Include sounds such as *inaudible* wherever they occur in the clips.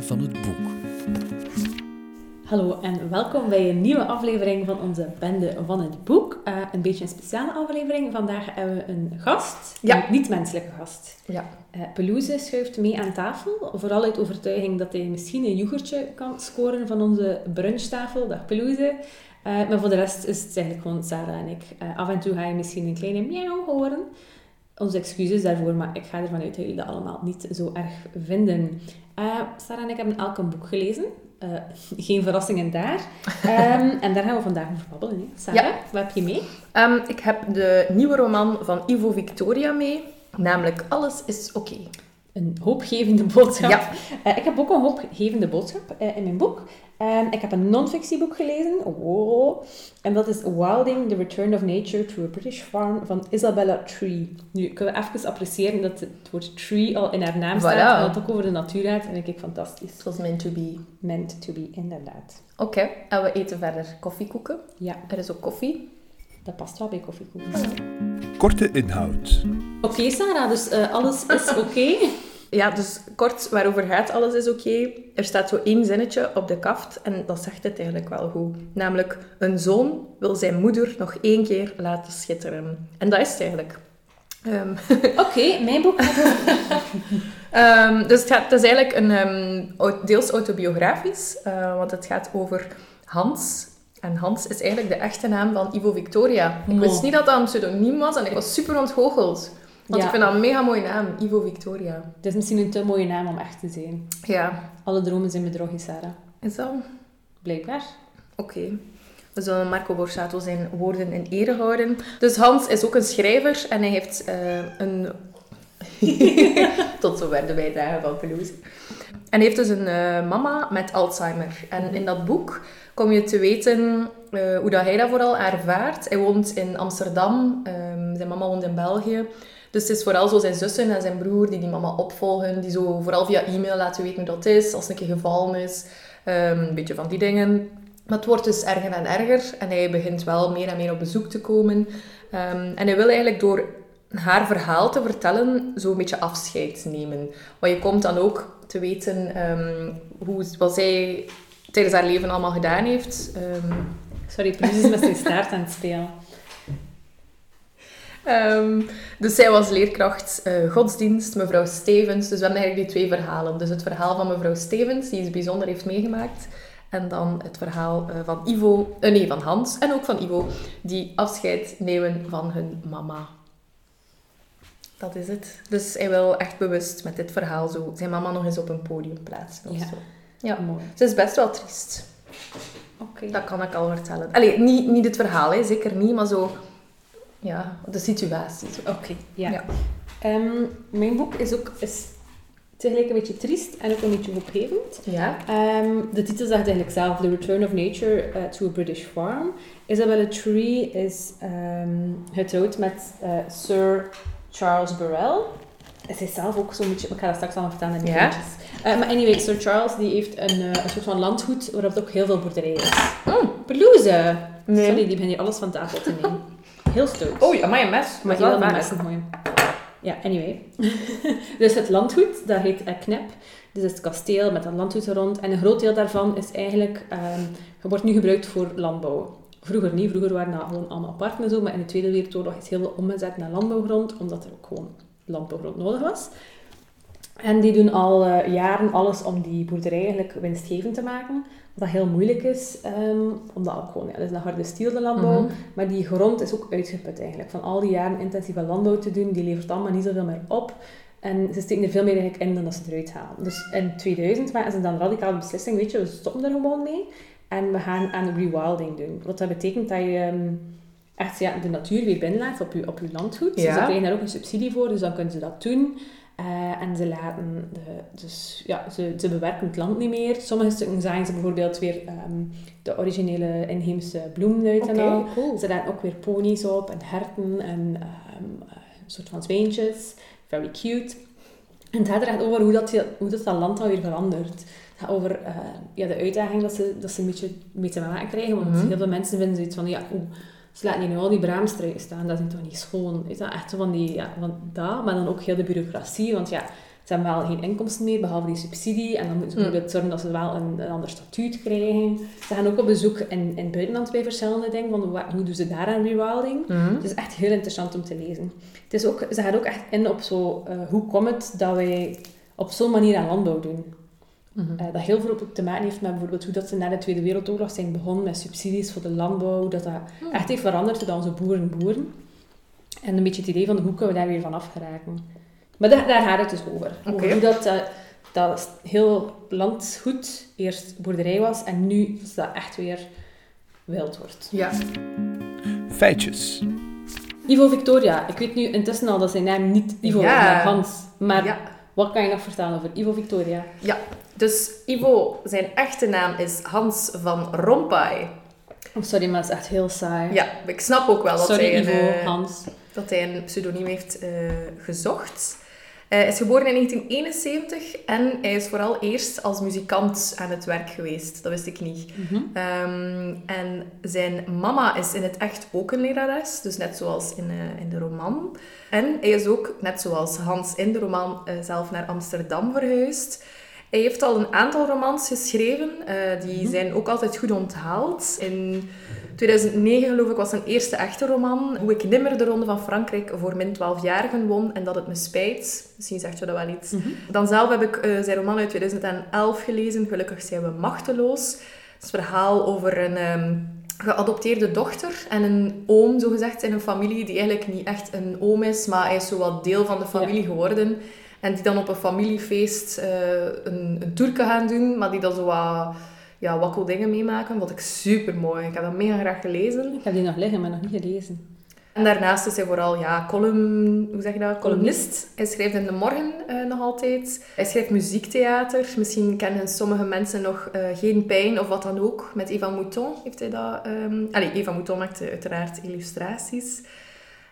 Van het Boek. Hallo en welkom bij een nieuwe aflevering van onze Bende van het Boek. Uh, een beetje een speciale aflevering. Vandaag hebben we een gast, Ja. een niet-menselijke gast. Ja. Uh, Pelouse schuift mee aan tafel, vooral uit overtuiging dat hij misschien een yoghurtje kan scoren van onze brunchtafel. Dag Pelouse. Uh, maar voor de rest is het eigenlijk gewoon Sarah en ik. Uh, af en toe ga je misschien een kleine miauw horen. Onze excuses daarvoor, maar ik ga ervan uit dat jullie dat allemaal niet zo erg vinden. Uh, Sarah en ik hebben elk een boek gelezen. Uh, *laughs* geen verrassingen daar. Um, en daar gaan we vandaag over babbelen. Hè. Sarah, Ja. wat heb je mee? Um, ik heb de nieuwe roman van Ivo Victoria mee, namelijk Alles is oké. Een hoopgevende boodschap. Ja. Uh, ik heb ook een hoopgevende boodschap uh, in mijn boek. Um, ik heb een non-fictieboek gelezen. Oh. En dat is Wilding, The Return of Nature to a British Farm van Isabella Tree. Nu, kunnen we even appreciëren dat het woord tree al in haar naam staat. Voilà. En dat het ook over de natuur gaat. En ik fantastisch. Het was meant to be. Meant to be, inderdaad. Oké, en we eten verder koffiekoeken. Ja, Er is ook koffie. Dat past wel bij koffiekoeken. Korte inhoud. Oké, okay, Sarah, dus uh, alles is *laughs* oké. Okay. Ja, dus kort, waarover gaat alles is oké. Er staat zo één zinnetje op de kaft en dat zegt het eigenlijk wel goed. Namelijk, een zoon wil zijn moeder nog één keer laten schitteren. En dat is het eigenlijk. Um. *laughs* Oké, okay, mijn boek um, *laughs* Dus het, gaat, het is eigenlijk een, um, deels autobiografisch, uh, want het gaat over Hans. En Hans is eigenlijk de echte naam van Ivo Victoria. Ik wist niet dat dat een pseudoniem was en ik was super ontgoocheld. Want Ja. ik vind dat een mega mooie naam, Ivo Victoria. Het is misschien een te mooie naam om echt te zijn. Ja. Alle dromen zijn bedrog, Sarah. Is dat? Blijkbaar. Oké. Okay. We zullen Marco Borsato zijn woorden in ere houden. Dus Hans is ook een schrijver en hij heeft uh, een... *laughs* Tot zover de bijdrage van Pelouse. En hij heeft dus een uh, mama met Alzheimer. En in dat boek kom je te weten uh, hoe dat hij dat vooral ervaart. Hij woont in Amsterdam. Um, zijn mama woont in België. Dus het is vooral zo zijn zussen en zijn broer die die mama opvolgen. Die zo vooral via e-mail laten weten hoe dat is. Als het een keer gevallen is. Um, een beetje van die dingen. Maar het wordt dus erger en erger. En hij begint wel meer en meer op bezoek te komen. Um, en hij wil eigenlijk door haar verhaal te vertellen, zo een beetje afscheid nemen. Want je komt dan ook te weten hoe, wat zij tijdens haar leven allemaal gedaan heeft. Um, Sorry, is met zijn staart aan het spelen. Um, dus zij was leerkracht uh, godsdienst, mevrouw Stevens. Dus we hebben eigenlijk die twee verhalen. Dus het verhaal van mevrouw Stevens, die iets bijzonder heeft meegemaakt. En dan het verhaal uh, van Ivo, uh, nee, van Hans en ook van Ivo, die afscheid nemen van hun mama. Dat is het. Dus hij wil echt bewust met dit verhaal zo zijn mama nog eens op een podium plaatsen. Ja, zo. Ja. mooi. Ze is best wel triest. Oké. Okay. Dat kan ik al vertellen. Allee, niet, niet het verhaal, hè, zeker niet, maar zo... Ja, de situatie. Oké, okay, ja. ja. Um, mijn boek is ook is tegelijk een beetje triest en ook een beetje hoopgevend. Ja. Um, de titel zegt eigenlijk zelf, The Return of Nature uh, to a British Farm. Isabella Tree is um, getrouwd met uh, Sir Charles Burrell. Is hij zelf ook zo'n beetje... Ik ga dat straks allemaal vertellen in de ja. Uh, maar anyway, Sir Charles die heeft een, uh, een soort van landgoed waarop ook heel veel boerderij is. Oh. Pelouse! Nee. Sorry, die begin hier alles van tafel te nemen. Heel stoot. Oh, amai, een mes. Maar wel een mes mooi. Ja, anyway. *laughs* dus het landgoed, dat heet uh, Knep. Dus het kasteel met een landgoed er rond. En een groot deel daarvan is eigenlijk... Um, wordt nu gebruikt voor landbouw. Vroeger niet. Vroeger waren dat gewoon allemaal parken en zo. Maar in de Tweede Wereldoorlog is heel veel omgezet naar landbouwgrond. Omdat er ook gewoon landbouwgrond nodig was. En die doen al uh, jaren alles om die boerderij eigenlijk winstgevend te maken. Wat heel moeilijk is, um, omdat ook gewoon, ja, dat is een harde stiel de landbouw. Mhm. Maar die grond is ook uitgeput eigenlijk. Van al die jaren intensieve landbouw te doen, die levert allemaal niet zoveel meer op. En ze steken er veel meer eigenlijk in dan dat ze eruit halen. Dus in 2000 waren ze dan radicaal de beslissing, weet je, we stoppen er gewoon mee. En we gaan aan rewilding doen. Wat dat betekent dat je um, echt ja, de natuur weer binnenlaat op je, op je landgoed. Ja. Dus ze krijgen daar ook een subsidie voor, dus dan kunnen ze dat doen. Uh, en ze laten, de, dus ja, ze, ze bewerken het land niet meer. Sommige stukken zaaien ze bijvoorbeeld weer um, de originele inheemse bloemen uit en al. cool. Ze laten ook weer ponies op en herten en um, een soort van zweentjes. Very cute. En het gaat er echt over hoe dat, hoe dat, dat land dan weer verandert. Het gaat over uh, ja, de uitdaging dat ze, dat ze een beetje mee te maken krijgen. Want Mhm. heel veel mensen vinden zoiets van, ja, oeh, ze laten hier nu al die braamstruiken staan, dat is toch niet schoon. Is dat echt zo van die, ja, van dat, maar dan ook heel de bureaucratie, want ja, Ze hebben wel geen inkomsten meer, behalve die subsidie. En dan moeten ze Mm. bijvoorbeeld zorgen dat ze wel een, een ander statuut krijgen. Ze gaan ook op bezoek in, in het buitenland bij verschillende dingen. Van hoe doen ze daar aan rewilding? Mhm. Het is echt heel interessant om te lezen. Het is ook, ze gaat ook echt in op zo, eh, hoe komt het dat wij op zo'n manier aan landbouw doen. Eh, dat heel veel ook te maken heeft met bijvoorbeeld hoe dat ze na de Tweede Wereldoorlog zijn begonnen met subsidies voor de landbouw. Dat dat Hmm. echt heeft veranderd door onze boeren boeren. En een beetje het idee van hoe kunnen we daar weer van afgeraken. Maar daar, daar gaat het dus over. Oké. Over hoe dat, eh, dat heel landgoed eerst boerderij was en nu is dat echt weer wild wordt. Ja. Feitjes. Ivo Victoria, ik weet nu intussen al dat zijn naam niet Ivo Ja. maar Hans. Maar ja. Wat kan je nog vertellen over Ivo Victoria? Dus Ivo, zijn echte naam is Hans van Rompuy. Oh, sorry, maar het is echt heel saai. Ja, ik snap ook wel dat, sorry hij, een, Ivo, eh, Hans. dat hij een pseudoniem heeft eh, gezocht. Hij is geboren in 1971 en hij is vooral eerst als muzikant aan het werk geweest. Dat wist ik niet. Mhm. Ehm, en zijn mama is in het echt ook een lerares, dus net zoals in, eh, in de roman. En hij is ook, net zoals Hans in de roman, eh, zelf naar Amsterdam verhuisd. Hij heeft al een aantal romans geschreven, eh, die zijn ook altijd goed onthaald. In 2009 geloof ik was zijn eerste echte roman, Hoe ik nimmer de Ronde van Frankrijk voor min 12-jarigen won en dat het me spijt. Misschien zegt je dat wel iets. Mhm. Dan zelf heb ik eh, zijn roman uit 2011 gelezen, Gelukkig zijn we machteloos. Het is een verhaal over een ehm, geadopteerde dochter en een oom, zogezegd, in een familie die eigenlijk niet echt een oom is, maar hij is zo wat deel van de familie geworden. En die dan op een familiefeest eh, een, een toerke gaan doen, maar die dan zo wat ja, wakkeldingen meemaken. Wat ik super mooi. Ik heb dat mega graag gelezen. Ik heb die nog liggen, maar nog niet gelezen. En daarnaast is hij vooral ja, column, hoe zeg je dat? columnist. Hij schrijft in de morgen eh, nog altijd. Hij schrijft muziektheater. Misschien kennen sommige mensen nog eh, Geen Pijn of wat dan ook. Met Eva Mouton heeft hij dat... ehm Allee, Eva Mouton maakte uiteraard illustraties.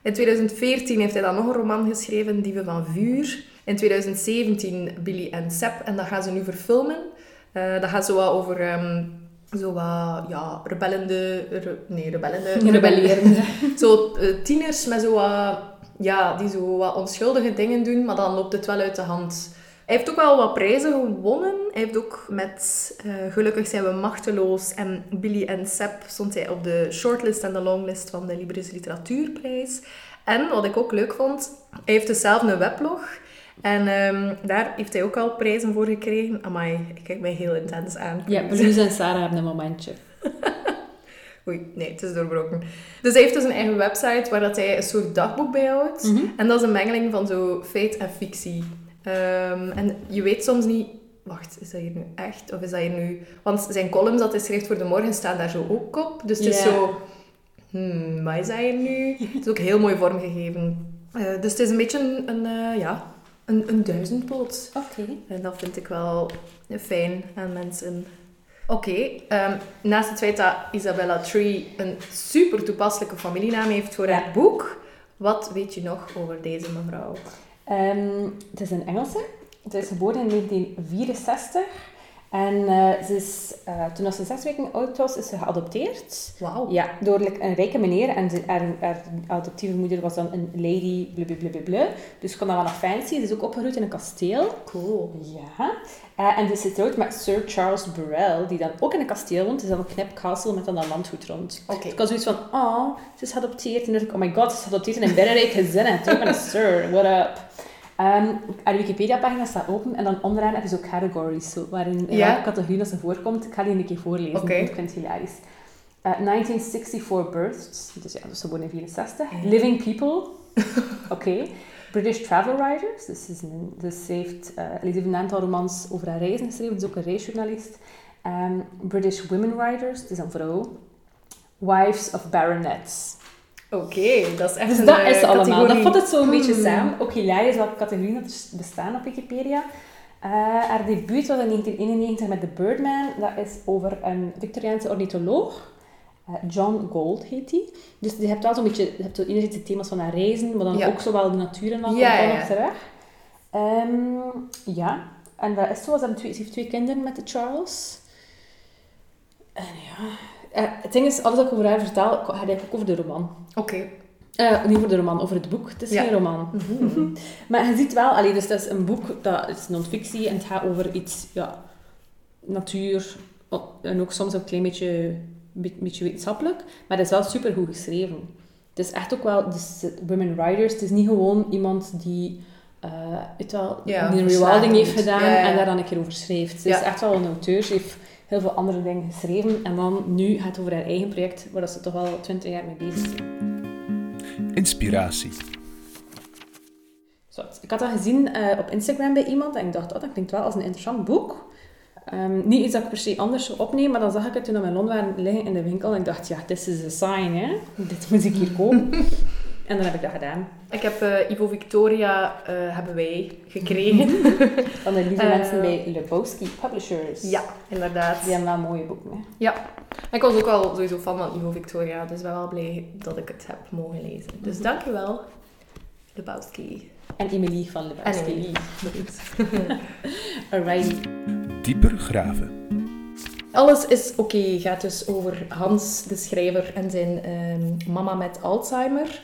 In 2014 heeft hij dan nog een roman geschreven, Dieven van Vuur. In 2017 Billy en Sep. En dat gaan ze nu verfilmen. Eh, dat gaat zo wat over... ehm, zo wat, ja, rebellende... re- nee, rebellende... *laughs* Rebellerende. *laughs* Zo eh, tieners met zo wat, ja, die zo wat onschuldige dingen doen, maar dan loopt het wel uit de hand. Hij heeft ook wel wat prijzen gewonnen. Hij heeft ook met eh, Gelukkig zijn we machteloos en Billy en Sep stond hij op de shortlist en de longlist van de Libris Literatuurprijs. En wat ik ook leuk vond, hij heeft dus zelf een weblog. En ehm, daar heeft hij ook al prijzen voor gekregen. Amai, ik kijk mij heel intens aan. Ja, *laughs* Beloes en Sarah hebben een momentje. *laughs* Oei, nee, het is doorbroken. Dus hij heeft dus een eigen website waar dat hij een soort dagboek bijhoudt. Mhm. En dat is een mengeling van zo feit en fictie. Ehm, en je weet soms niet... Wacht, is dat hier nu echt? Of is dat hier nu... Want zijn columns dat hij schrijft voor de morgen staan daar zo ook op. Dus het is zo... Hmm, wat is dat hier nu? Het is ook heel mooi vormgegeven. Eh, dus het is een beetje een, een, eh, ja, een, een duizendpoot. Oké. En dat vind ik wel fijn aan mensen. Oké, ehm, naast het feit dat Isabella Tree een super toepasselijke familienaam heeft voor haar boek, wat weet je nog over deze mevrouw? Ehm, het is een Engelse. Ze is geboren in 1964. En eh, ze is, eh, toen als ze zes weken oud was, is ze geadopteerd. Wauw. Ja, door een rijke meneer. En ze, haar, haar adoptieve moeder was dan een lady blablabla. Dus ze kon dat wel nog fancy. Ze is ook opgegroeid in een kasteel. Cool. Ja. Eh, en ze is getrouwd met Sir Charles Burrell, die dan ook in een kasteel woont. Het is dan een knap castle met dan een landgoed rond. Oké. Dus ik had zoiets van, oh, ze is geadopteerd. En dan dacht ik, oh my god, ze is geadopteerd in een *laughs* binnenrijk gezin. En toen ben ik Sir, what up? Ehm haar Wikipedia-pagina staat open en dan onderaan heb je zo categories, zo, waarin in Ja. welke categorie dat ze voorkomt. Ik ga die een keer voorlezen, want ik vind het hilarisch. Eh, 1964 births, dus ja, dus ze woont in 64. Ja. Living people, *laughs* oké. British travel writers, dus ze, is een, dus ze heeft, heeft een aantal romans over haar reizen geschreven, is ook een reisjournalist. Ehm, British women writers, het is een vrouw. Wives of baronets. Oké, dat is echt Dus een dat eh, is allemaal. Dat vond het zo een beetje Hmm. samen. Ook hilarisch welke categorieën dat er bestaan op Wikipedia. Eh, haar debuut was in 1991 met The Birdman. Dat is over een Victoriaanse ornitholoog. Eh, John Gold heet die. Dus je hebt wel zo'n beetje... Je hebt enerzijds de thema's van haar reizen, maar dan Ja. ook zo wel de natuur en dan Ja, ja, op ja. terug. Ehm, ja. En dat is zo. Ze, twee, ze heeft twee kinderen met de Charles. En ja... Eh, het ding is, alles wat ik over haar vertel, gaat eigenlijk ook over de roman. Oké. Eh, niet voor de roman, over het boek. Het is Ja. geen roman. *laughs* maar je ziet wel, allee, dus dat is een boek, dat is non-fictie en het gaat over iets, ja, natuur en ook soms een klein beetje, be- beetje wetenschappelijk, maar het is wel super goed geschreven. Het is echt ook wel, dus de women writers, het is niet gewoon iemand die, weet wel, Ja, die een rewilding heeft gedaan Ja, en daar dan een keer over schrijft. Ze Ja. is echt wel een auteur, ze heeft heel veel andere dingen geschreven en dan nu gaat het over haar eigen project, waar dat ze toch wel twintig jaar mee bezig zijn. Inspiratie. Zo, ik had dat gezien eh, op Instagram bij iemand en ik dacht, oh, dat klinkt wel als een interessant boek. Ehm, niet iets dat ik per se anders zou opnemen, maar dan zag ik het toen op mijn waren liggen in de winkel en ik dacht, ja, this is a sign, hè. Dit moet ik hier kopen. *laughs* en dan heb ik dat gedaan. Ik heb eh, Ivo Victoria eh, hebben wij gekregen. *laughs* Van de lieve Eh, mensen bij Lebowski Publishers. ja, inderdaad. Die hebben wel mooie boeken, hè. Ja. En ik was ook wel sowieso fan van Ivo Victoria, dus ben wel blij dat ik het heb mogen lezen. Dus dankjewel, Lebowski. En Emily van En Lebowski. Emily. *laughs* Alrighty. Dieper graven. Alles is oké gaat dus over Hans, de schrijver, en zijn ehm, mama met Alzheimer.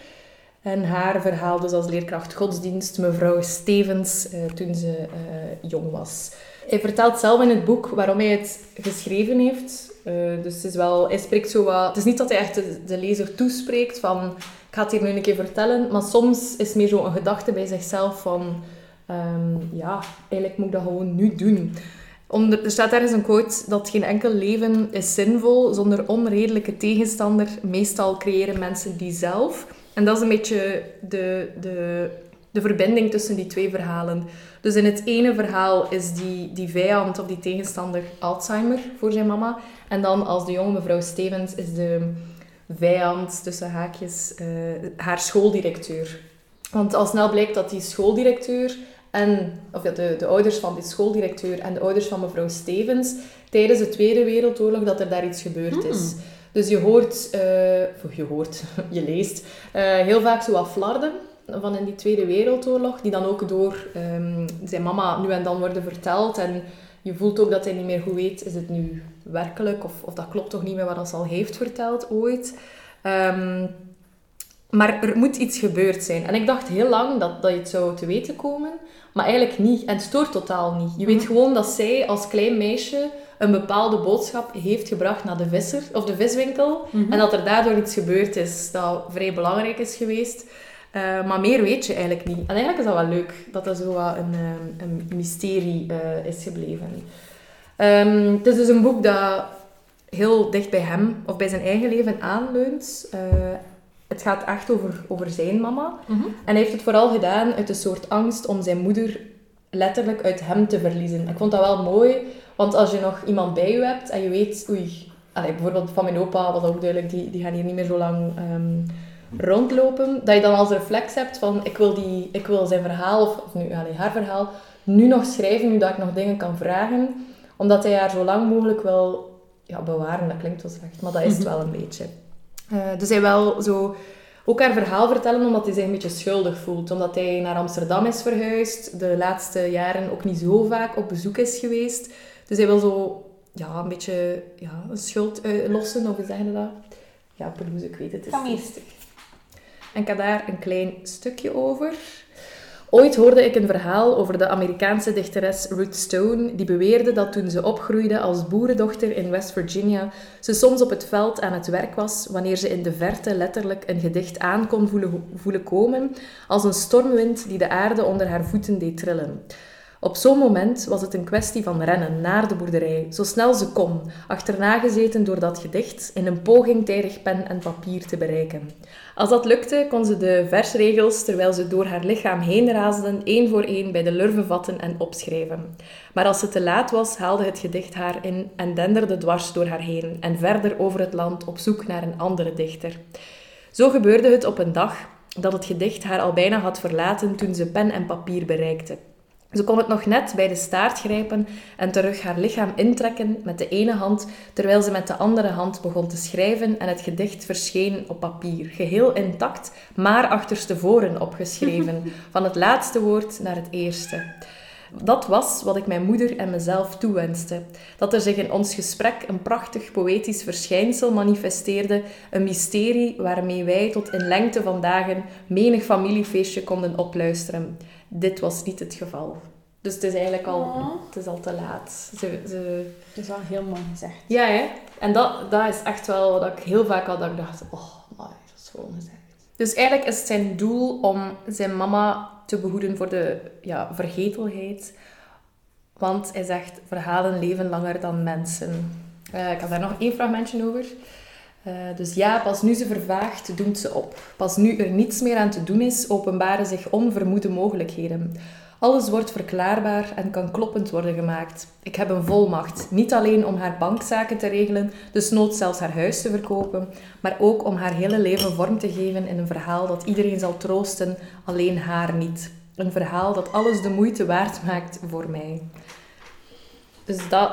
En haar verhaal dus als leerkracht godsdienst, mevrouw Stevens, eh, toen ze eh, jong was. Hij vertelt zelf in het boek waarom hij het geschreven heeft. Eh, dus het is wel, hij spreekt zo wat... Het is niet dat hij echt de, lezer toespreekt van... Ik ga het hier nu een keer vertellen. Maar soms is meer zo een gedachte bij zichzelf van... ehm, ja, eigenlijk moet ik dat gewoon nu doen. Onder, er staat ergens een quote dat geen enkel leven is zinvol zonder onredelijke tegenstander. Meestal creëren mensen die zelf. En dat is een beetje de, de, de verbinding tussen die twee verhalen. Dus in het ene verhaal is die, die vijand of die tegenstander Alzheimer voor zijn mama. En dan als de jonge mevrouw Stevens is de vijand, tussen haakjes, eh, haar schooldirecteur. Want al snel blijkt dat die schooldirecteur en, of de, de ouders van die schooldirecteur en de ouders van mevrouw Stevens tijdens de Tweede Wereldoorlog dat er daar iets gebeurd is. Dus je hoort, eh, je hoort, *laughs* je leest, eh, heel vaak zo wat flarden van in die Tweede Wereldoorlog, die dan ook door ehm, zijn mama nu en dan worden verteld. En je voelt ook dat hij niet meer goed weet, is het nu werkelijk, of, of dat klopt toch niet meer wat hij al heeft verteld ooit. Ehm, maar er moet iets gebeurd zijn. En ik dacht heel lang dat, dat je het zou te weten komen, maar eigenlijk niet. En het stoort totaal niet. Je weet gewoon dat zij als klein meisje een bepaalde boodschap heeft gebracht naar de visser of de viswinkel. En dat er daardoor iets gebeurd is dat vrij belangrijk is geweest. Eh, maar meer weet je eigenlijk niet. En eigenlijk is dat wel leuk dat dat zo wat een, eh, een mysterie eh, is gebleven. Ehm, het is dus een boek dat heel dicht bij hem of bij zijn eigen leven aanleunt. Het gaat echt over, over zijn mama. En hij heeft het vooral gedaan uit een soort angst om zijn moeder letterlijk uit hem te verliezen. Ik vond dat wel mooi, want als je nog iemand bij je hebt en je weet, oei, allee, bijvoorbeeld van mijn opa was ook duidelijk, die, die gaan hier niet meer zo lang ehm, rondlopen, dat je dan als reflex hebt van, ik wil, die, ik wil zijn verhaal, of, of nu, allee, haar verhaal, nu nog schrijven, nu dat ik nog dingen kan vragen, omdat hij haar zo lang mogelijk wil ja, bewaren, dat klinkt wel slecht, maar dat is het wel een beetje. Eh, dus hij wil zo ook haar verhaal vertellen omdat hij zich een beetje schuldig voelt. Omdat hij naar Amsterdam is verhuisd, de laatste jaren ook niet zo vaak op bezoek is geweest. Dus hij wil zo ja, een beetje ja, een schuld eh, lossen, of hoe zeg je dat? Ja, Pelouse, ik weet het. het is Gemeester. en ik had daar een klein stukje over. Ooit hoorde ik een verhaal over de Amerikaanse dichteres Ruth Stone, die beweerde dat toen ze opgroeide als boerendochter in West Virginia, ze soms op het veld aan het werk was wanneer ze in de verte letterlijk een gedicht aan kon voelen, voelen komen, als een stormwind die de aarde onder haar voeten deed trillen. Op zo'n moment was het een kwestie van rennen naar de boerderij, zo snel ze kon, achterna gezeten door dat gedicht, in een poging tijdig pen en papier te bereiken. Als dat lukte, kon ze de versregels, terwijl ze door haar lichaam heen raasden, één voor één bij de lurven vatten en opschrijven. Maar als het te laat was, haalde het gedicht haar in en denderde dwars door haar heen en verder over het land op zoek naar een andere dichter. Zo gebeurde het op een dag dat het gedicht haar al bijna had verlaten toen ze pen en papier bereikte. Ze kon het nog net bij de staart grijpen en terug haar lichaam intrekken met de ene hand, terwijl ze met de andere hand begon te schrijven en het gedicht verscheen op papier, geheel intact, maar achterstevoren opgeschreven, *laughs* van het laatste woord naar het eerste. Dat was wat ik mijn moeder en mezelf toewenste. Dat er zich in ons gesprek een prachtig poëtisch verschijnsel manifesteerde, een mysterie waarmee wij tot in lengte van dagen menig familiefeestje konden opluisteren. Dit was niet het geval. Dus het is eigenlijk al, Oh. het is al te laat. Ze, ze... Dat is wel heel mooi gezegd. Ja, hè? En dat, dat is echt wel wat ik heel vaak had, dat ik dacht, oh, my, dat is gewoon gezegd. Dus eigenlijk is het zijn doel om zijn mama te behoeden voor de ja, vergetelheid. Want hij zegt, verhalen leven langer dan mensen. Eh, ik had daar nog één fragmentje over. Eh, dus ja, pas nu ze vervaagt, doemt ze op. Pas nu er niets meer aan te doen is, openbaren zich onvermoede mogelijkheden. Alles wordt verklaarbaar en kan kloppend worden gemaakt. Ik heb een volmacht, niet alleen om haar bankzaken te regelen, dus nood zelfs haar huis te verkopen, maar ook om haar hele leven vorm te geven in een verhaal dat iedereen zal troosten, alleen haar niet. Een verhaal dat alles de moeite waard maakt voor mij. Dus dat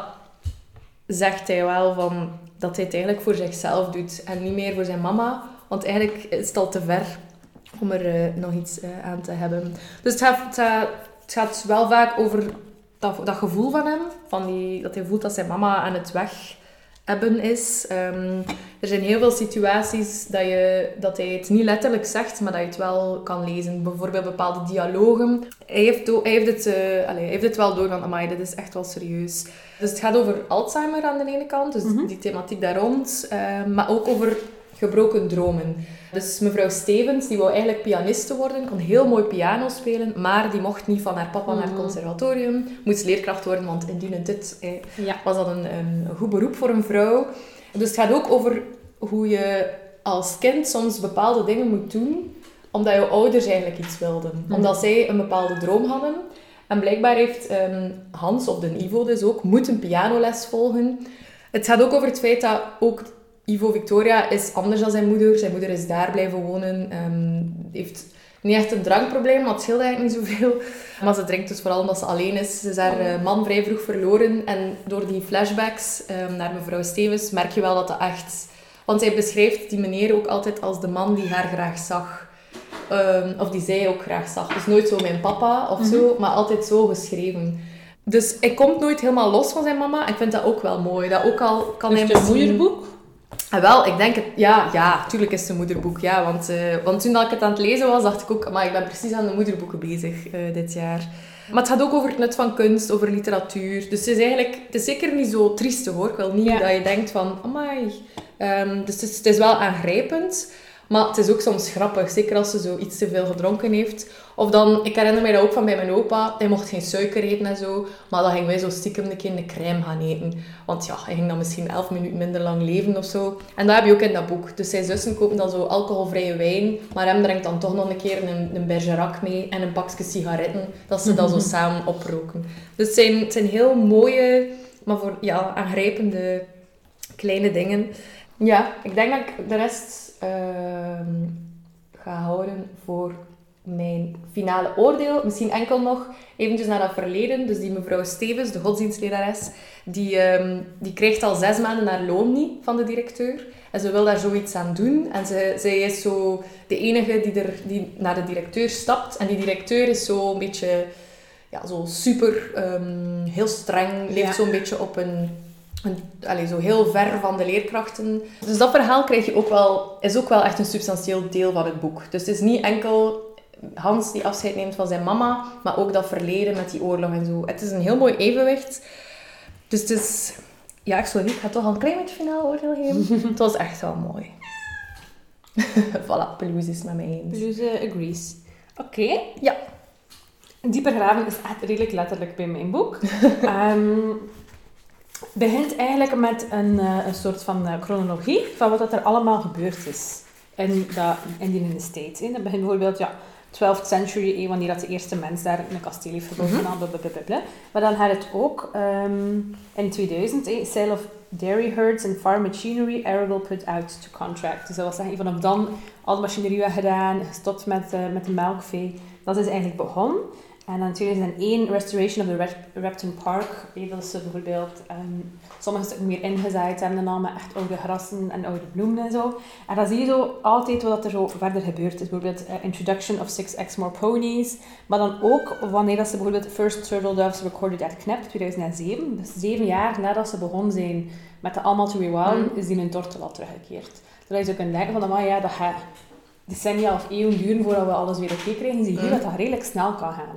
zegt hij wel van dat hij het eigenlijk voor zichzelf doet en niet meer voor zijn mama, want eigenlijk is het al te ver om er eh, nog iets eh, aan te hebben. Dus het gaat, het, gaat, gaat wel vaak over dat, dat gevoel van hem, van die, dat hij voelt dat zijn mama aan het weg hebben is. Ehm, er zijn heel veel situaties dat, je, dat hij het niet letterlijk zegt, maar dat je het wel kan lezen. Bijvoorbeeld bepaalde dialogen. Hij heeft, hij heeft, het, eh, allee, hij heeft het wel door van, amai, dit is echt wel serieus. Dus het gaat over Alzheimer aan de ene kant, dus Mhm. die thematiek daar rond. eh, maar ook over gebroken dromen. Dus mevrouw Stevens, die wou eigenlijk pianiste worden, kon heel mooi piano spelen, maar die mocht niet van haar papa naar het Mhm. conservatorium. Moest leerkracht worden, want indien dit eh, Ja. was dat een, een goed beroep voor een vrouw. Dus het gaat ook over hoe je als kind soms bepaalde dingen moet doen, omdat je ouders eigenlijk iets wilden. Mhm. Omdat zij een bepaalde droom hadden. En blijkbaar heeft ehm, Hans, of de Ivo dus ook, moet een pianoles volgen. Het gaat ook over het feit dat ook Ivo Victoria is anders dan zijn moeder. Zijn moeder is daar blijven wonen. ehm, heeft niet echt een drankprobleem, maar het scheelt eigenlijk niet zoveel. Maar ze drinkt dus vooral omdat ze alleen is. Ze is haar eh, man vrij vroeg verloren. En door die flashbacks ehm, naar mevrouw Stevens merk je wel dat dat echt... Want zij beschrijft die meneer ook altijd als de man die haar graag zag. Ehm, of die zij ook graag zag. Dus nooit zo mijn papa of zo, maar altijd zo geschreven. Dus hij komt nooit helemaal los van zijn mama. Ik vind dat ook wel mooi. Dat ook al kan Is hij een moederboek? Ah, wel, ik denk het... Ja, ja, tuurlijk is het een moederboek. Ja, want, eh, want toen dat ik het aan het lezen was, dacht ik ook... Maar ik ben precies aan de moederboeken bezig eh, dit jaar. Maar het gaat ook over het nut van kunst, over literatuur. Dus het is eigenlijk... Het is zeker niet zo triestig, hoor. Ik wil niet Ja. dat je denkt van... Amai. Ehm, dus het is, het is wel aangrijpend. Maar het is ook soms grappig. Zeker als ze zo iets te veel gedronken heeft. Of dan... Ik herinner mij dat ook van bij mijn opa. Hij mocht geen suiker eten en zo. Maar dan gingen wij zo stiekem een keer een crème gaan eten. Want ja, hij ging dan misschien elf minuten minder lang leven of zo. En dat heb je ook in dat boek. Dus zijn zussen kopen dan zo alcoholvrije wijn. Maar hem drinkt dan toch nog een keer een, een Bergerac mee. En een pakje sigaretten. Dat ze dan zo *laughs* samen oproken. Dus het zijn, het zijn heel mooie, maar voor ja, aangrijpende kleine dingen. Ja, ik denk dat ik de rest ehm, ga houden voor mijn finale oordeel. Misschien enkel nog eventjes naar dat verleden. Dus die mevrouw Stevens, de godsdienstlerares, die, ehm, die krijgt al zes maanden haar loon niet van de directeur. En ze wil daar zoiets aan doen. En ze, zij is zo de enige die, er, die naar de directeur stapt. En die directeur is zo een beetje... Ja, zo super, ehm, heel streng. Leeft Ja. zo'n beetje op een... een allez, zo heel ver van de leerkrachten. Dus dat verhaal krijg je ook wel, is ook wel echt een substantieel deel van het boek. Dus het is niet enkel Hans die afscheid neemt van zijn mama, maar ook dat verleden met die oorlog en zo. Het is een heel mooi evenwicht. Dus het is... Ja, sorry, ik ga toch al een klein beetje finaal oordeel geven. *laughs* het was echt wel mooi. *laughs* voilà, Pelouse is met mij eens. Peluze agrees. Oké. Ja. Dieper graven is echt redelijk letterlijk bij mijn boek. Het *laughs* begint eigenlijk met een, eh, een soort van eh, chronologie van wat dat er allemaal gebeurd is in, dat, in die in de States. hè. Dat begint bijvoorbeeld, ja, 12th century, eh, wanneer dat de eerste mens daar een kasteel heeft gebouwd. Dan blablabla. Maar dan had het ook ehm, in 2000, eh, sale of dairy herds and farm machinery, arable put out to contract. Dus dat was zeggen, vanaf dan al de machinerie weggedaan, gestopt met, eh, met de melkvee. Dat is eigenlijk begonnen. En dan in 2001 Restoration of the Rep- Repton Park. Dat ze bijvoorbeeld ehm, sommige stukken meer ingezaaid hebben dan al met echt oude grassen en oude bloemen en zo. En dan zie je zo altijd wat er zo verder gebeurt. Dus bijvoorbeeld eh, Introduction of Six X More Ponies. Maar dan ook wanneer dat ze bijvoorbeeld First Turtle Doves recorded at KNEP 2007. Dus zeven jaar nadat ze begonnen zijn met de allemaal rewilden, Mm. is die hun tortel al teruggekeerd. Zodat je zo kunt denken van, ja, dat gaat decennia of eeuwen duren voordat we alles weer oké krijgen. Zie je Mm. dat dat redelijk snel kan gaan.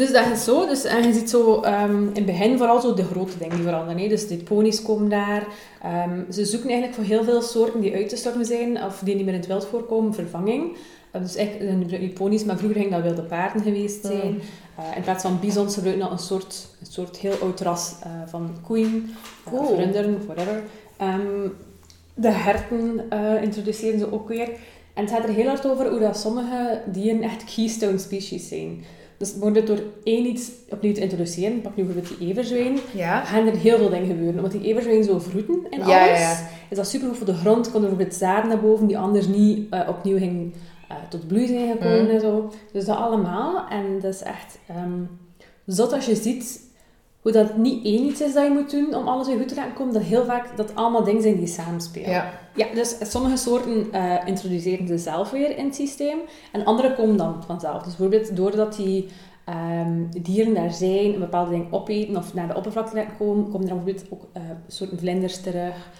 Dus dat is zo. Dus, en je ziet zo ehm, in het begin vooral zo de grote dingen die veranderen. Hè. Dus de ponies komen daar. Ehm, ze zoeken eigenlijk voor heel veel soorten die uit te storten zijn of die niet meer in het wild voorkomen, vervanging. Uh, dus echt, eh, die ponies, maar vroeger gingen dat wilde paarden geweest zijn. Mm. Eh, in plaats van bizons gebruiken dat een soort, een soort heel oud ras eh, van koeien, Cool. of runderen, whatever. Ehm, de herten introduceren ze ook weer. En het gaat er heel hard over hoe dat sommige dieren echt keystone species zijn. Dus bijvoorbeeld door één iets opnieuw te introduceren, pak nu bijvoorbeeld die everzwijn, Ja. gaan er heel veel dingen gebeuren. Want die everzwijn zo vroeten en Ja, alles, ja, ja. is dat super goed voor de grond. Komt er bijvoorbeeld zaden naar boven die anders niet eh, opnieuw ging, eh, tot bloei zijn gekomen Mhm. en zo. Dus dat allemaal. En dat is echt ehm zot als je ziet hoe dat niet één iets is dat je moet doen om alles weer goed te laten komen. Dat heel vaak dat allemaal dingen zijn die samenspelen. Ja. Ja, dus sommige soorten eh, introduceren ze zelf weer in het systeem en andere komen dan vanzelf. Dus bijvoorbeeld doordat die ehm, dieren daar zijn, een bepaalde ding opeten of naar de oppervlakte komen, komen er bijvoorbeeld ook eh, soorten vlinders terug,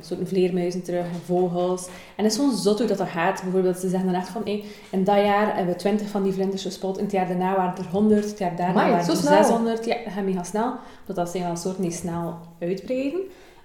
soorten vleermuizen terug, en vogels. En het is zo'n zot hoe dat er gaat. Bijvoorbeeld, ze zeggen dan echt van, hey, in dat jaar hebben we 20 van die vlinders gespot, in het jaar daarna waren het er 100, het jaar daarna Amai, waren het er snel. 600. Ja, dat gaat mega snel, want dat zijn wel soorten die snel uitbreiden.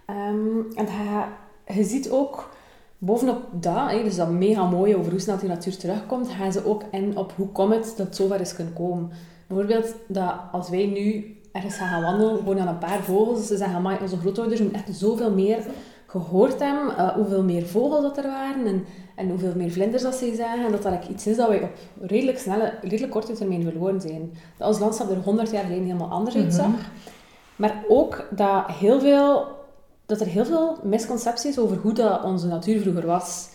Ehm, en gaat je ziet ook bovenop dat, dus dat mega mooi over hoe snel die natuur terugkomt, gaan ze ook in op hoe komt het dat het zover is kunnen komen. Bijvoorbeeld dat als wij nu ergens gaan, gaan wandelen, gewoon aan een paar vogels, ze zeggen, "Amai, onze grootouders moeten echt zoveel meer gehoord hebben, eh, hoeveel meer vogels dat er waren en, en hoeveel meer vlinders dat ze zagen, en dat dat iets is dat wij op redelijk snelle, redelijk korte termijn verloren zijn. Dat ons landschap er 100 jaar geleden helemaal anders uitzag. Mhm. Maar ook dat, heel veel, dat er heel veel misconcepties is over hoe dat onze natuur vroeger was.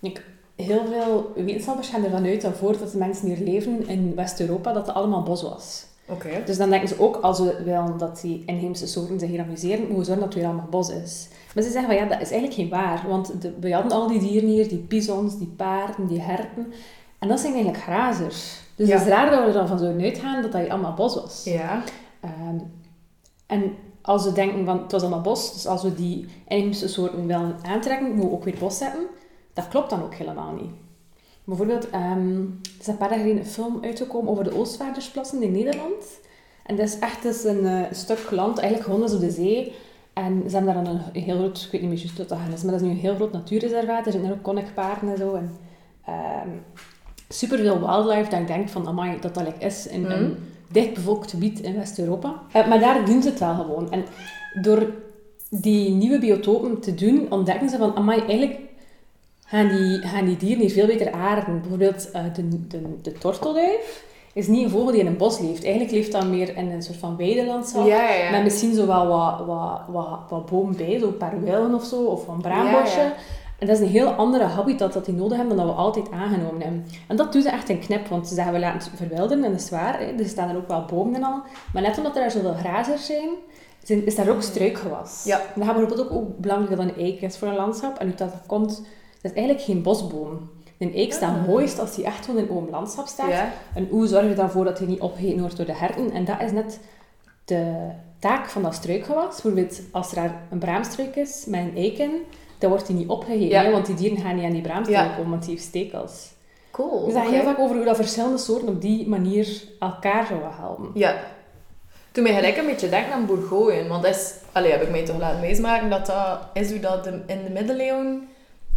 Ik, heel veel wetenschappers gaan ervan uit dat voordat de mensen hier leven in West-Europa, dat het allemaal bos was. Dus dan denken ze ook, als we willen dat die inheemse soorten zich hier amuseren, moeten we zorgen dat het weer allemaal bos is. Maar ze zeggen van ja, dat is eigenlijk geen waar. Want de, we hadden al die dieren hier, die bisons, die paarden, die herten. En dat zijn eigenlijk grazers. Dus Ja. het is raar dat we er dan van zouden uitgaan dat dat hier allemaal bos was. Ja. Ehm, en als we denken van het was allemaal bos, dus als we die inheemse soorten willen aantrekken, moeten we ook weer bos zetten. Dat klopt dan ook helemaal niet. Bijvoorbeeld, ehm, er is een paar jaar geleden een film uitgekomen over de Oostvaardersplassen in Nederland. En dat is echt dus een stuk land, eigenlijk gewoon op de zee. En ze hebben daar dan een, heel groot, ik weet niet meer juist wat dat is, maar dat is nu een heel groot natuurreservaat. Er zitten er ook koninkpaarden en zo. En, ehm super veel wildlife dat ik denk van, amai, dat dat like is in een dichtbevolkt gebied in West-Europa. Eh, maar daar doen ze het wel gewoon. En door die nieuwe biotopen te doen, ontdekken ze van, amai, eigenlijk gaan die, gaan die dieren hier veel beter aarden. Bijvoorbeeld eh, de, de, de tortelduif is niet een vogel die in een bos leeft. Eigenlijk leeft dat meer in een soort van weidelandschap. Ja, ja, ja. Met misschien zo wel wat, wat, wat, wat bomen bij, zo een paar wilgen of zo, of een braambosje. Ja. En dat is een heel andere habitat dat die nodig hebben dan dat we altijd aangenomen hebben. En dat doen ze echt in knip, want ze zeggen we laten het verwilderen, en dat is waar. Hè. Er staan er ook wel bomen en al. Maar net omdat er zoveel grazers zijn, zijn- is daar ook struikgewas. Ja. En dat gaat bijvoorbeeld ook, ook belangrijk dat een eik is voor een landschap. En hoe dat komt, dat is eigenlijk geen bosboom. Een eik staat Ah. mooist als die echt gewoon in een open landschap staat. Ja. En hoe zorg je ervoor dat hij niet opgegeten wordt door de herten? En dat is net de taak van dat struikgewas. Bijvoorbeeld als er een braamstruik is met een eik in, dan wordt die niet opgegeten. Ja. want die dieren gaan niet aan die braamstruik komen, want die heeft stekels. Cool. Dus dat oké. heel vaak over hoe dat verschillende soorten op die manier elkaar zouden helpen. Ja. Toen mij gelijk een beetje denken aan Bourgogne. Want dat is... Allee, heb ik mij toch laten meesmaken dat dat is hoe dat de- in de middeleeuwen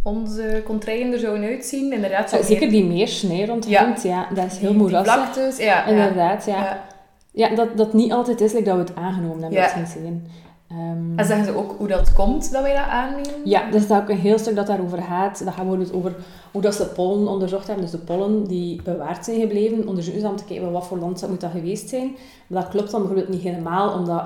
onze contraien er zouden uitzien. Inderdaad, zo Zeker meer- die rond Ja. Gent, ja, dat is heel moerassig. Ja. Inderdaad, ja. Ja. ja. dat, dat niet altijd is like dat we het aangenomen hebben, Ja. dat zin. Ehm, En zeggen ze ook hoe dat komt dat wij dat aannemen? Ja, er staat ook een heel stuk dat daarover gaat. Dat gaat bijvoorbeeld over hoe dat ze pollen onderzocht hebben. Dus de pollen die bewaard zijn gebleven, onderzoeken ze om te kijken wat voor landschap moet dat geweest zijn. Maar dat klopt dan bijvoorbeeld niet helemaal, omdat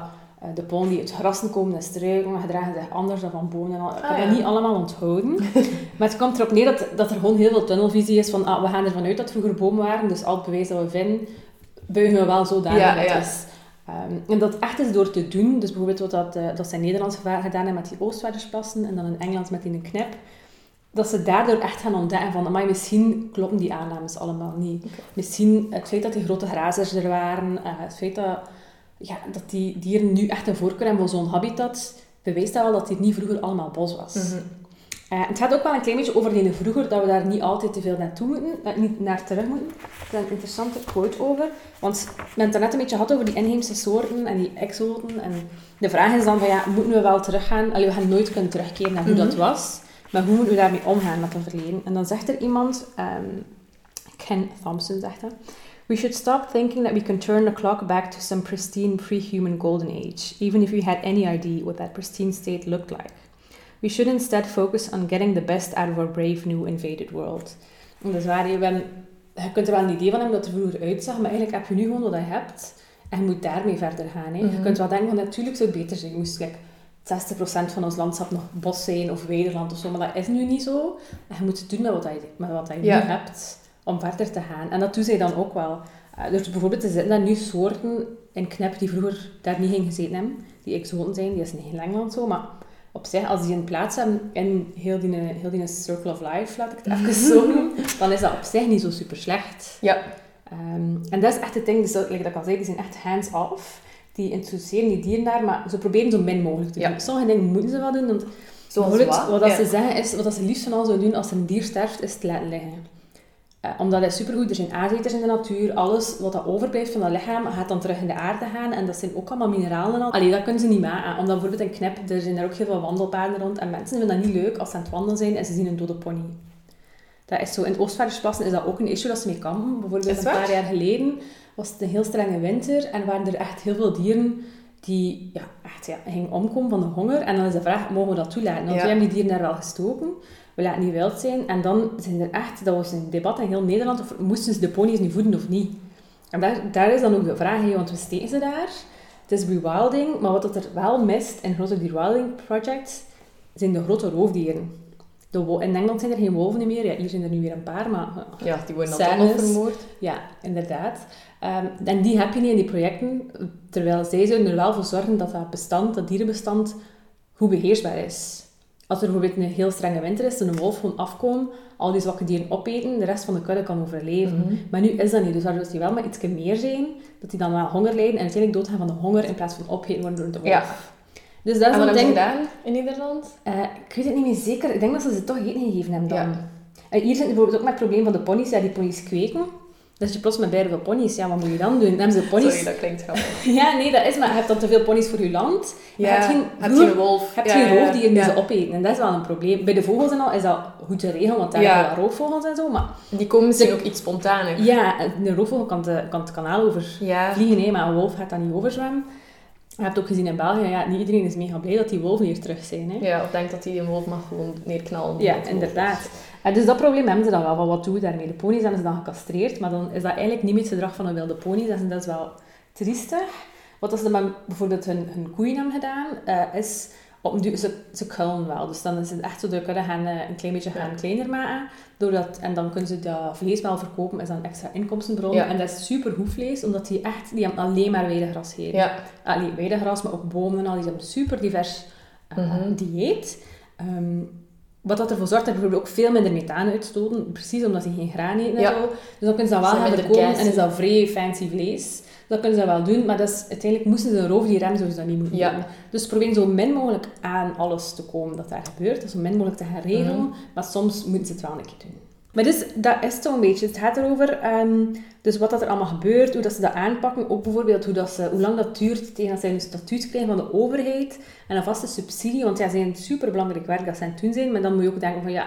de pollen die uit grassen komen en struiken, gedragen zich anders dan van bomen en al. Ik Ah, heb ja. dat niet allemaal onthouden. *laughs* maar het komt erop neer dat, dat er gewoon heel veel tunnelvisie is van ah, we gaan ervan uit dat vroeger bomen waren, dus al het bewijs dat we vinden buigen we wel zo Ja, dat ja. is. Ehm, en dat echt is door te doen. Dus bijvoorbeeld wat dat, eh, dat ze in Nederland gedaan hebben met die Oostvaardersplassen en dan in Engeland met die knip. Dat ze daardoor echt gaan ontdekken van, maar misschien kloppen die aannames allemaal niet. Misschien het feit dat die grote grazers er waren, eh, het feit dat, ja, dat die dieren nu echt een voorkeur hebben voor zo'n habitat, bewijst dat wel dat dit niet vroeger allemaal bos was. Mhm. Eh, het gaat ook wel een klein beetje over die vroeger, dat we daar niet altijd te veel naartoe moeten, eh, niet naar terug moeten. Er is een interessante quote over. Want we hebben het net een beetje gehad over die inheemse soorten en die exoten. En de vraag is dan van, ja, moeten we wel teruggaan? Allee, we gaan nooit kunnen terugkeren naar hoe dat was. Maar hoe moeten we daarmee omgaan met het verleden? En dan zegt er iemand, ehm, Ken Thompson zegt dat. We should stop thinking that we can turn the clock back to some pristine pre-human golden age, even if we had any idea what that pristine state looked like. We should instead focus on getting the best out of our brave new invaded world. En dat is waar, je, bent- je kunt er wel een idee van hebben dat het er vroeger uitzag, maar eigenlijk heb je nu gewoon wat je hebt en je moet daarmee verder gaan. Hè. Je Mhm. kunt wel denken van natuurlijk zou het beter zijn, moest like, 60% van ons landschap nog bos zijn of weideland of zo, maar dat is nu niet zo. En je moet het doen met wat je, met wat je Ja. nu hebt om verder te gaan. En dat doen zij dan ook wel. Eh, dus bijvoorbeeld, er zitten daar nu soorten in knep die vroeger daar niet in gezeten hebben, die exoten zijn, die is in heel Engeland zo, maar op zich, als die een plaats hebben in heel die, heel die circle of life, laat ik het even zo *laughs* noemen, dan is dat op zich niet zo super slecht. Ja. Ehm, en dat is echt het ding, dus dat, like dat ik al zei, die zijn echt hands-off. Die introduceren die dieren daar, maar ze proberen zo min mogelijk te Ja. doen. Sommige dingen moeten ze wel doen, want Zoals wat? Ja. ze zeggen is, wat ze liefst van al zouden doen als een dier sterft, is het laten liggen. Eh, omdat dat is supergoed, er zijn aaseters in de natuur, alles wat dat overblijft van dat lichaam gaat dan terug in de aarde gaan en dat zijn ook allemaal mineralen en al. Allee, dat kunnen ze niet maken, omdat bijvoorbeeld in Knep, er zijn daar ook heel veel wandelpaden rond en mensen vinden dat niet leuk als ze aan het wandelen zijn en ze zien een dode pony. Dat is zo, in het Oostvaardersplassen is dat ook een issue dat ze mee kampen. Bijvoorbeeld een paar jaar geleden was het een heel strenge winter en waren er echt heel veel dieren die ja, echt ja, gingen omkomen van de honger. En dan is de vraag, mogen we dat toelaten? Want Ja. we hebben die dieren daar wel gestoken. We laten die wild zijn. En dan zijn er echt, dat was een debat in heel Nederland, of moesten ze de ponies nu voeden of niet? En daar, daar is dan ook de vraag, want we steken ze daar. Het is rewilding, maar wat dat er wel mist in grote rewilding projects, zijn de grote roofdieren. De in Engeland zijn er geen wolven meer. Ja, hier zijn er nu weer een paar, maar eh, Ja, die worden dan nog vermoord. ja, inderdaad. Ehm, en die heb je niet in die projecten, terwijl zij zouden er wel voor zorgen dat dat bestand, dat dierenbestand, goed beheersbaar is. Als er bijvoorbeeld een heel strenge winter is, dan een wolf gewoon afkomen, al die zwakke dieren opeten, de rest van de kudde kan overleven. Mhm. Maar nu is dat niet, dus waardoor die wel maar iets meer zijn, dat die dan wel honger lijden en uiteindelijk doodgaan van de honger in plaats van opgegeten worden door de wolf. Ja. Dus dat is En wat hebben ze gedaan in Nederland? Eh, ik weet het niet meer zeker. Ik denk dat ze ze toch eten gegeven hebben dan. Ja. En hier zit bijvoorbeeld ook met het probleem van de ponies. Ja, die ponies kweken. Dus je plots met beide ponies. Ja, wat moet je dan doen? Dan hebben ze ponies... Sorry, dat klinkt grappig. *laughs* Ja, nee, dat is... Maar je hebt dan te veel ponies voor je land. Maar je hebt geen, heb je wolf? je hebt Ja, geen ja, ja. roofdieren die Ja. ze opeten. En dat is wel een probleem. Bij de vogels en al is dat goed te regelen, want daar Ja. hebben we roofvogels en zo. Maar Die komen misschien ook iets spontaner. ja, een roofvogel kan, kan het kanaal over Ja. vliegen, hè, maar een wolf gaat dat niet overzwemmen. Je hebt ook gezien in België, ja, niet iedereen is mega blij dat die wolven hier terug zijn. Hè. Ja, of denkt dat hij een wolf mag gewoon neerknallen. Ja, inderdaad. En dus dat probleem hebben ze dan wel. Van wat doen we daarmee? De ponies hebben ze dan gecastreerd, maar dan is dat eigenlijk niet meer het gedrag van een wilde pony. Dat is, dat is wel triestig. Wat als ze met bijvoorbeeld hun, hun koeien hebben gedaan, eh, is op duur, ze, ze kullen wel. Dus dan is het echt zo, de kudde gaan eh, een klein beetje gaan Ja. kleiner maken. Doordat, en dan kunnen ze dat vlees wel verkopen, is dan een extra inkomstenbron. Ja. En dat is super goed vlees, omdat die echt, die hebben alleen maar weidegras gegeten. Ja. Allee, weidegras, maar ook bomen en al. Die hebben een super divers eh, Mhm. dieet. Ehm, wat dat ervoor zorgt dat bijvoorbeeld ook veel minder methaan uitstoten. Precies omdat ze geen graan eten en Ja. zo. Dus dan kunnen ze dat wel gaan verkopen en is dat vrij fancy vlees. Dat kunnen ze wel doen, maar dat is, uiteindelijk moesten ze een roofdier remmen, zouden ze dat niet moeten Ja. doen. Dus proberen zo min mogelijk aan alles te komen dat daar gebeurt. Dus zo min mogelijk te gaan regelen, Mhm. maar soms moeten ze het wel een keer doen. Maar dus, dat is zo'n beetje. Het gaat erover, ehm, dus wat dat er allemaal gebeurt, hoe dat ze dat aanpakken. Ook bijvoorbeeld hoe, dat ze, hoe lang dat duurt tegen dat zij een statuut krijgen van de overheid. En een vaste subsidie, want ja, zij zijn superbelangrijk werk dat ze aan het doen zijn. Maar dan moet je ook denken van, ja,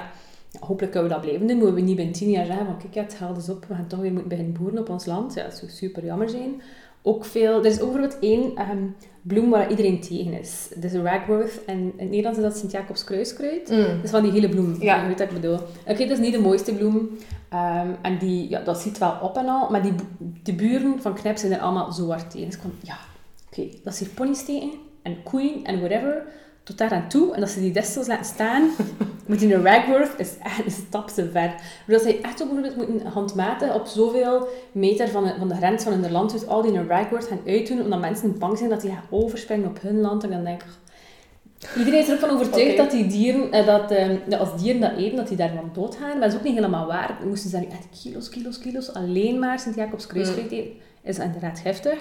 hopelijk kunnen we dat blijven doen. Moeten we niet binnen tien jaar zeggen van, kijk, ja, het geld is op. We gaan toch weer moeten beginnen boeren op ons land. Ja, dat zou super jammer zijn. Ook veel, er is bijvoorbeeld één ehm, bloem waar iedereen tegen is. Dat is ragworth. En in het Nederlands is dat Sint-Jacobs kruiskruid. Mm. Dat is van die hele bloem. Ja. Je weet wat ik bedoel. Oké, dat is niet de mooiste bloem. Ehm, en die, ja, dat ziet wel op en al. Maar die, de buren van Knep zijn er allemaal zo hard tegen. Dus ik van, ja, oké, dat is hier tegen. En koeien en whatever. Tot daar aan toe. En dat ze die destels laten staan, *laughs* moet die een Ragworth is echt een stap te ver. Dat zij echt ook bijvoorbeeld moeten handmaten op zoveel meter van de, van de grens van hun land, dus al die een Ragworth gaan uitdoen, omdat mensen bang zijn dat die gaan overspringen op hun land. En dan denk ik, Iedereen is ervan overtuigd dat die dieren, eh, dat, eh, dat als dieren dat eten, dat die daarvan doodgaan. Maar dat is ook niet helemaal waar. Moesten ze daar echt kilo's, kilo's, kilo's alleen maar Sint-Jacobs kruisvrucht eten. Is inderdaad heftig.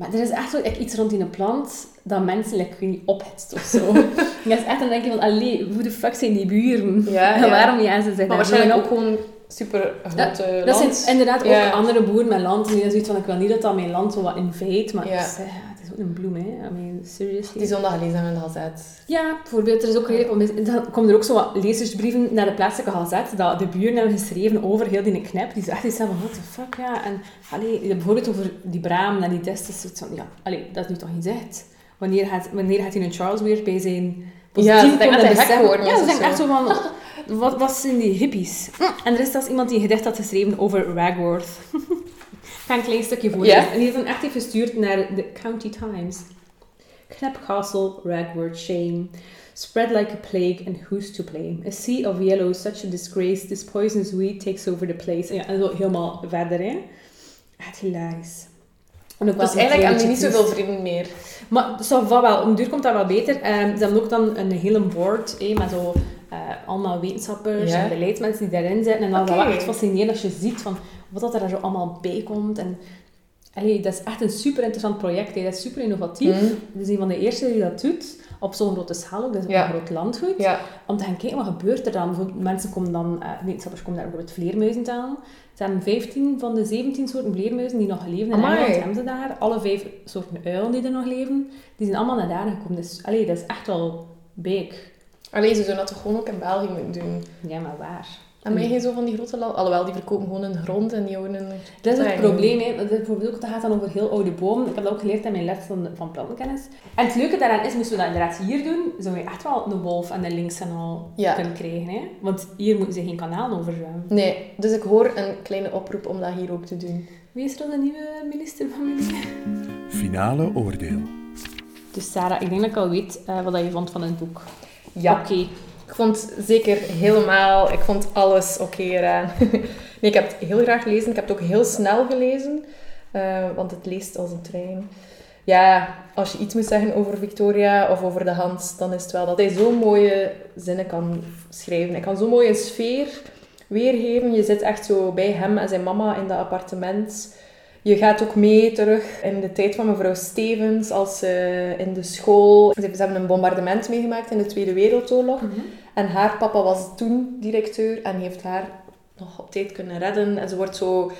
Maar er is echt like, iets rond een plant dat mensen like, niet, ophitst of zo. *laughs* je is echt dan denk je van, allee, hoe de fuck zijn die buren? Ja, *laughs* En ja. waarom gaan ze zich Maar waarschijnlijk ook gewoon super grote dat land. zijn inderdaad Ja. ook andere boeren met land. En die zoiets van, ik wil niet dat dat mijn land zo wat invade. Maar Ja. is, een bloem, hè. I mean, seriously. Die zondag gelezen hebben in de gazet. Ja, bijvoorbeeld, er is ook dan komen er ook zo wat lezersbrieven naar de plaatselijke gazet, dat de buren hebben geschreven over heel die knep. Die echt iets van, what the fuck, ja. En allee, bijvoorbeeld over die braam en die testes, zoiets van, ja, allee, dat is nu toch niet gezegd. Wanneer gaat, wanneer gaat hij een Charles weer bij zijn Ja, dat hij geworden is Ja, ze denken echt zo. van, wat, wat zijn die hippies? Hm, En er is zelfs iemand die een gedicht had geschreven over Ragworth. *laughs* Ga een klein stukje voorlezen. En die heeft dan echt even gestuurd naar de County Times. Knap Castle, Ragworth, shame. Spread like a plague, and who's to blame? A sea of yellow, such a disgrace. This poisonous weed takes over the place. En ja, en zo helemaal verder, hè. Echt hilarisch. En ook wel Dus eigenlijk hebben die niet zoveel vrienden meer. maar va wel, om duur komt dat wel beter. Ehm, ze hebben ook dan een hele board eh, met zo eh, allemaal wetenschappers Ja. en beleidsmensen die daarin zitten. En dan is dat Oké. wel echt fascinerend als je ziet van wat dat er zo allemaal bij komt. En, allee, dat is echt een super interessant project. hè. Dat is super innovatief. Mhm. Het is een van de eerste die dat doet. Op zo'n grote schaal ook. Dat is Ja. een groot landgoed. Ja. Om te gaan kijken, wat gebeurt er dan? Bijvoorbeeld, Mensen komen dan, eh, wetenschappers komen daar bijvoorbeeld vleermuizen tellen. Ze hebben 15 van de 17 soorten vleermuizen die nog leven in Amai. Engeland, hebben ze daar. Alle vijf soorten uilen die er nog leven, die zijn allemaal naar daar gekomen. Dus allee, dat is echt wel big. Allee, ze zouden dat toch gewoon ook in België moeten doen. Ja, maar waar? En wij geen zo van die grote landen. Alhoewel, die verkopen gewoon hun grond en die houden een... Dat is het probleem, hè. Dat, is bijvoorbeeld ook, dat gaat dan over heel oude bomen. Ik heb dat ook geleerd in mijn les van, van plantenkennis. En het leuke daaraan is, moesten we dat inderdaad hier doen, zou je echt wel een wolf en een links en al Ja. kunnen krijgen. Hè? Want hier moeten ze geen kanaal over zwemmen. Nee, dus ik hoor een kleine oproep om dat hier ook te doen. Wie is er dan de nieuwe minister van Milieu? Finale oordeel. Dus Sarah, ik denk dat ik al weet eh, wat je vond van het boek. Ja. Oké. Ik vond zeker helemaal, ik vond alles oké eraan. *laughs* nee, ik heb het heel graag gelezen. Ik heb het ook heel snel gelezen, eh, want het leest als een trein. Ja, als je iets moet zeggen over Victoria of over de Hans, dan is het wel dat hij zo'n mooie zinnen kan schrijven. Hij kan zo'n mooie sfeer weergeven. Je zit echt zo bij hem en zijn mama in dat appartement. Je gaat ook mee terug in de tijd van mevrouw Stevens, als ze in de school... Ze hebben een bombardement meegemaakt in de Tweede Wereldoorlog. En haar papa was toen directeur en heeft haar nog op tijd kunnen redden. En ze wordt zo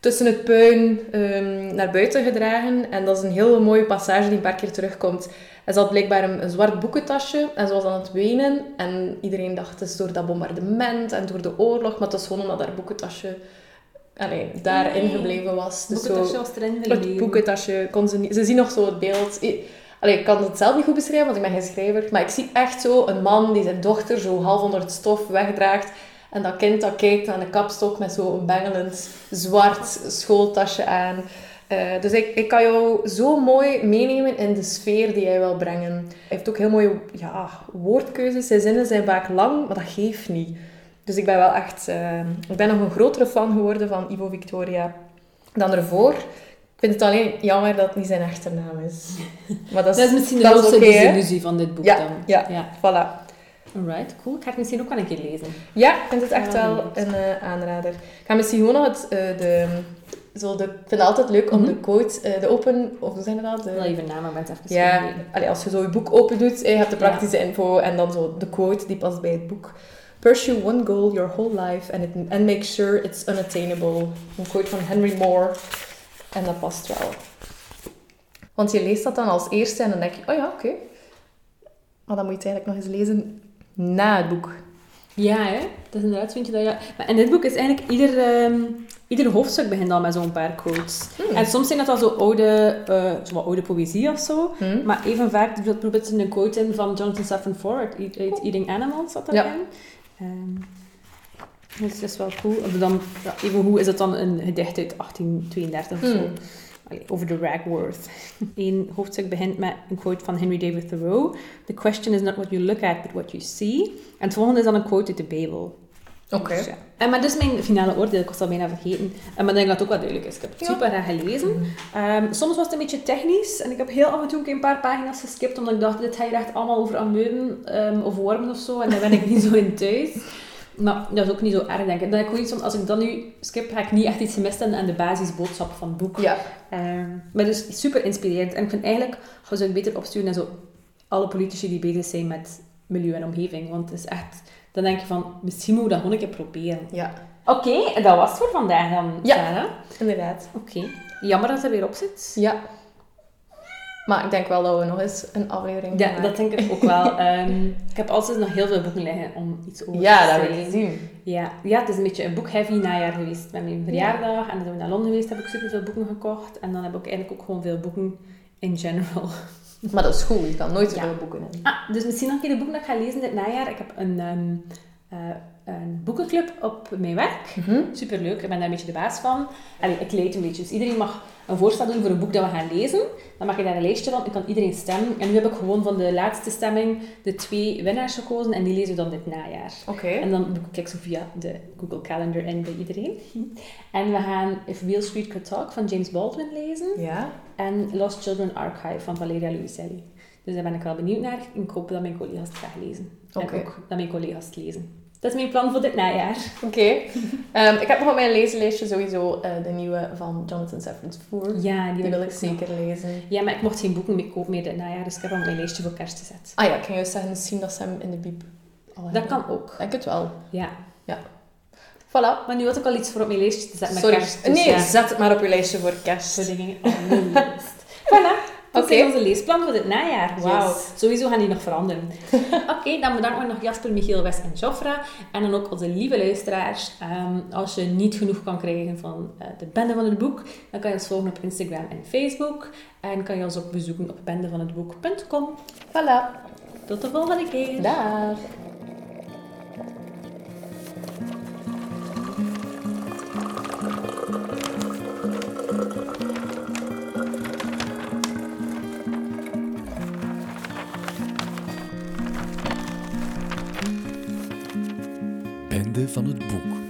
tussen het puin ehm, naar buiten gedragen. En dat is een heel mooie passage die een paar keer terugkomt. En ze had blijkbaar een, een zwart boekentasje en ze was aan het wenen. En iedereen dacht, het is door dat bombardement en door de oorlog. Maar het was gewoon omdat haar boekentasje allee, daarin Nee. gebleven was. Dus Boekentasje zo, was erin het boekentasje kon ze niet... Ze zien nog zo het beeld... Allee, ik kan het zelf niet goed beschrijven, want ik ben geen schrijver. Maar ik zie echt zo een man die zijn dochter zo half onder het stof wegdraagt. En dat kind dat kijkt aan de kapstok met zo'n bengelend zwart schooltasje aan. Eh, dus ik, ik kan jou zo mooi meenemen in de sfeer die hij wil brengen. Hij heeft ook heel mooie ja, woordkeuzes. Zijn zinnen zijn vaak lang, maar dat geeft niet. Dus ik ben wel echt... eh, ik ben nog een grotere fan geworden van Ivo Victoria dan ervoor. Ik vind het alleen jammer dat het niet zijn achternaam is. *laughs* Maar dat is, Dat is misschien de dat hè? desillusie van dit boek Ja, dan. ja. ja. Voilà. Alright, cool. Ik ga het misschien ook wel een keer lezen. Ja, ik vind het echt Ja, wel een eh, aanrader. Ik ga misschien gewoon nog het, eh, de, zo de... Ik vind het altijd leuk om Mhm. de quote, eh, de open... Of hoe zijn dat? De, wil even namen, maar het even ja, allee, als je zo je boek open doet, je hebt de praktische info en dan zo de quote die past bij het boek. Pursue one goal your whole life and, it, and make sure it's unattainable. Een quote van Henry Moore. En dat past wel. Want je leest dat dan als eerste en dan denk je, oh ja, oké. Maar dan moet je het eigenlijk nog eens lezen na het boek. Ja, hè? Dat is inderdaad, vind je dat ja. Maar in dit boek is eigenlijk ieder, ehm, ieder hoofdstuk begint al met zo'n paar quotes. Hmm. En soms zijn dat al zo oude, eh, zo oude poëzie of zo. Hm? Maar even vaak bijvoorbeeld een quote in van Jonathan Safran Foer uit uit Eating Animals, zat Ja. Ehm dus dat is wel cool. Dan, ja, even hoe is het dan een gedicht uit 1832 of zo. Hmm. allee, over de ragworth. *laughs* Eén hoofdstuk begint met een quote van Henry David Thoreau. The question is not what you look at, but what you see. En het volgende is dan een quote uit de Bijbel. Oké. Dus ja. En maar dus mijn finale oordeel, ik was al bijna vergeten. En maar ik denk dat het ook wel duidelijk is. Ik heb het Ja. super graag gelezen. Ehm, soms was het een beetje technisch en ik heb heel af en toe een paar pagina's geskipt omdat ik dacht, dit gaat hier echt allemaal over amoeben ehm, of wormen of zo en daar ben ik niet zo in thuis. Maar dat is ook niet zo erg, denk ik. Dan ik van, als ik dat nu skip, ga ik niet echt iets hebben aan de basisboodschap van het boek. Ja. Ehm, maar dus super inspirerend. En ik vind eigenlijk, zou ik beter opsturen naar zo alle politici die bezig zijn met milieu en omgeving. Want het is echt, dan denk je van, misschien moet ik dat gewoon een keer proberen. Ja. Oké, dat was het voor vandaag dan, Ja. Sarah. Inderdaad. Oké. Jammer dat er weer op zit. Ja. Maar ik denk wel dat we nog eens een aflevering Ja, dat denk ik ook wel. *laughs* Ehm, ik heb altijd nog heel veel boeken liggen om iets over Ja, te dat heb ik zeggen. gezien. Ja. ja, het is een beetje een boek-heavy najaar geweest met mijn verjaardag. En dan zijn we naar Londen geweest, heb ik superveel boeken gekocht. En dan heb ik eigenlijk ook gewoon veel boeken in general. Maar dat is goed, je kan nooit Ja. zoveel boeken in. Ah, dus misschien nog een keer de boek dat ik ga lezen dit najaar. Ik heb een, ehm, eh, een boekenclub op mijn werk. Mhm. Superleuk, ik ben daar een beetje de baas van. Allee, ik leid een beetje. Dus iedereen mag een voorstel doen voor een boek dat we gaan lezen. Dan mag je daar een lijstje van en kan iedereen stemmen. En nu heb ik gewoon van de laatste stemming de twee winnaars gekozen en die lezen we dan dit najaar. Oké. En dan boek ik zo via de Google Calendar in bij iedereen. En we gaan If Wheel Street Could Talk van James Baldwin lezen. Ja. En Lost Children Archive van Valeria Luiselli. Dus daar ben ik wel benieuwd naar. Ik hoop dat mijn collega's het gaan lezen. En ook dat mijn collega's het lezen. Dat is mijn plan voor dit najaar. Oké. Ehm, ik heb nog op mijn lezenlijstje sowieso eh, de nieuwe van Jonathan Safran Foer. Ja, Die wil ik nog. zeker lezen. Ja, maar ik mocht geen boeken meer kopen meer dit najaar, dus ik heb hem op mijn lijstje voor kerst gezet. Ah ja, ik kan juist zeggen, misschien dat ze hem in de bieb al Dat hebben. kan ook. Ik het wel. Ja. Voilà. Maar nu had ik al iets voor op mijn lijstje te zetten met Sorry. kerst. dus nee, ja, zet het maar op je lijstje voor kerst. voor dingen op mijn lijst. Voilà. Dat Oké. zijn onze leesplan voor dit najaar. Wauw. Yes. Sowieso gaan die nog veranderen. *laughs* Oké, dan bedanken we nog Jasper, Michiel, Wes en Jofra. En dan ook onze lieve luisteraars. Ehm, als je niet genoeg kan krijgen van eh, de bende van het boek, dan kan je ons volgen op Instagram en Facebook. En kan je ons ook bezoeken op bendevanhetboek.com. Voilà. Tot de volgende keer. Dag. Van het boek.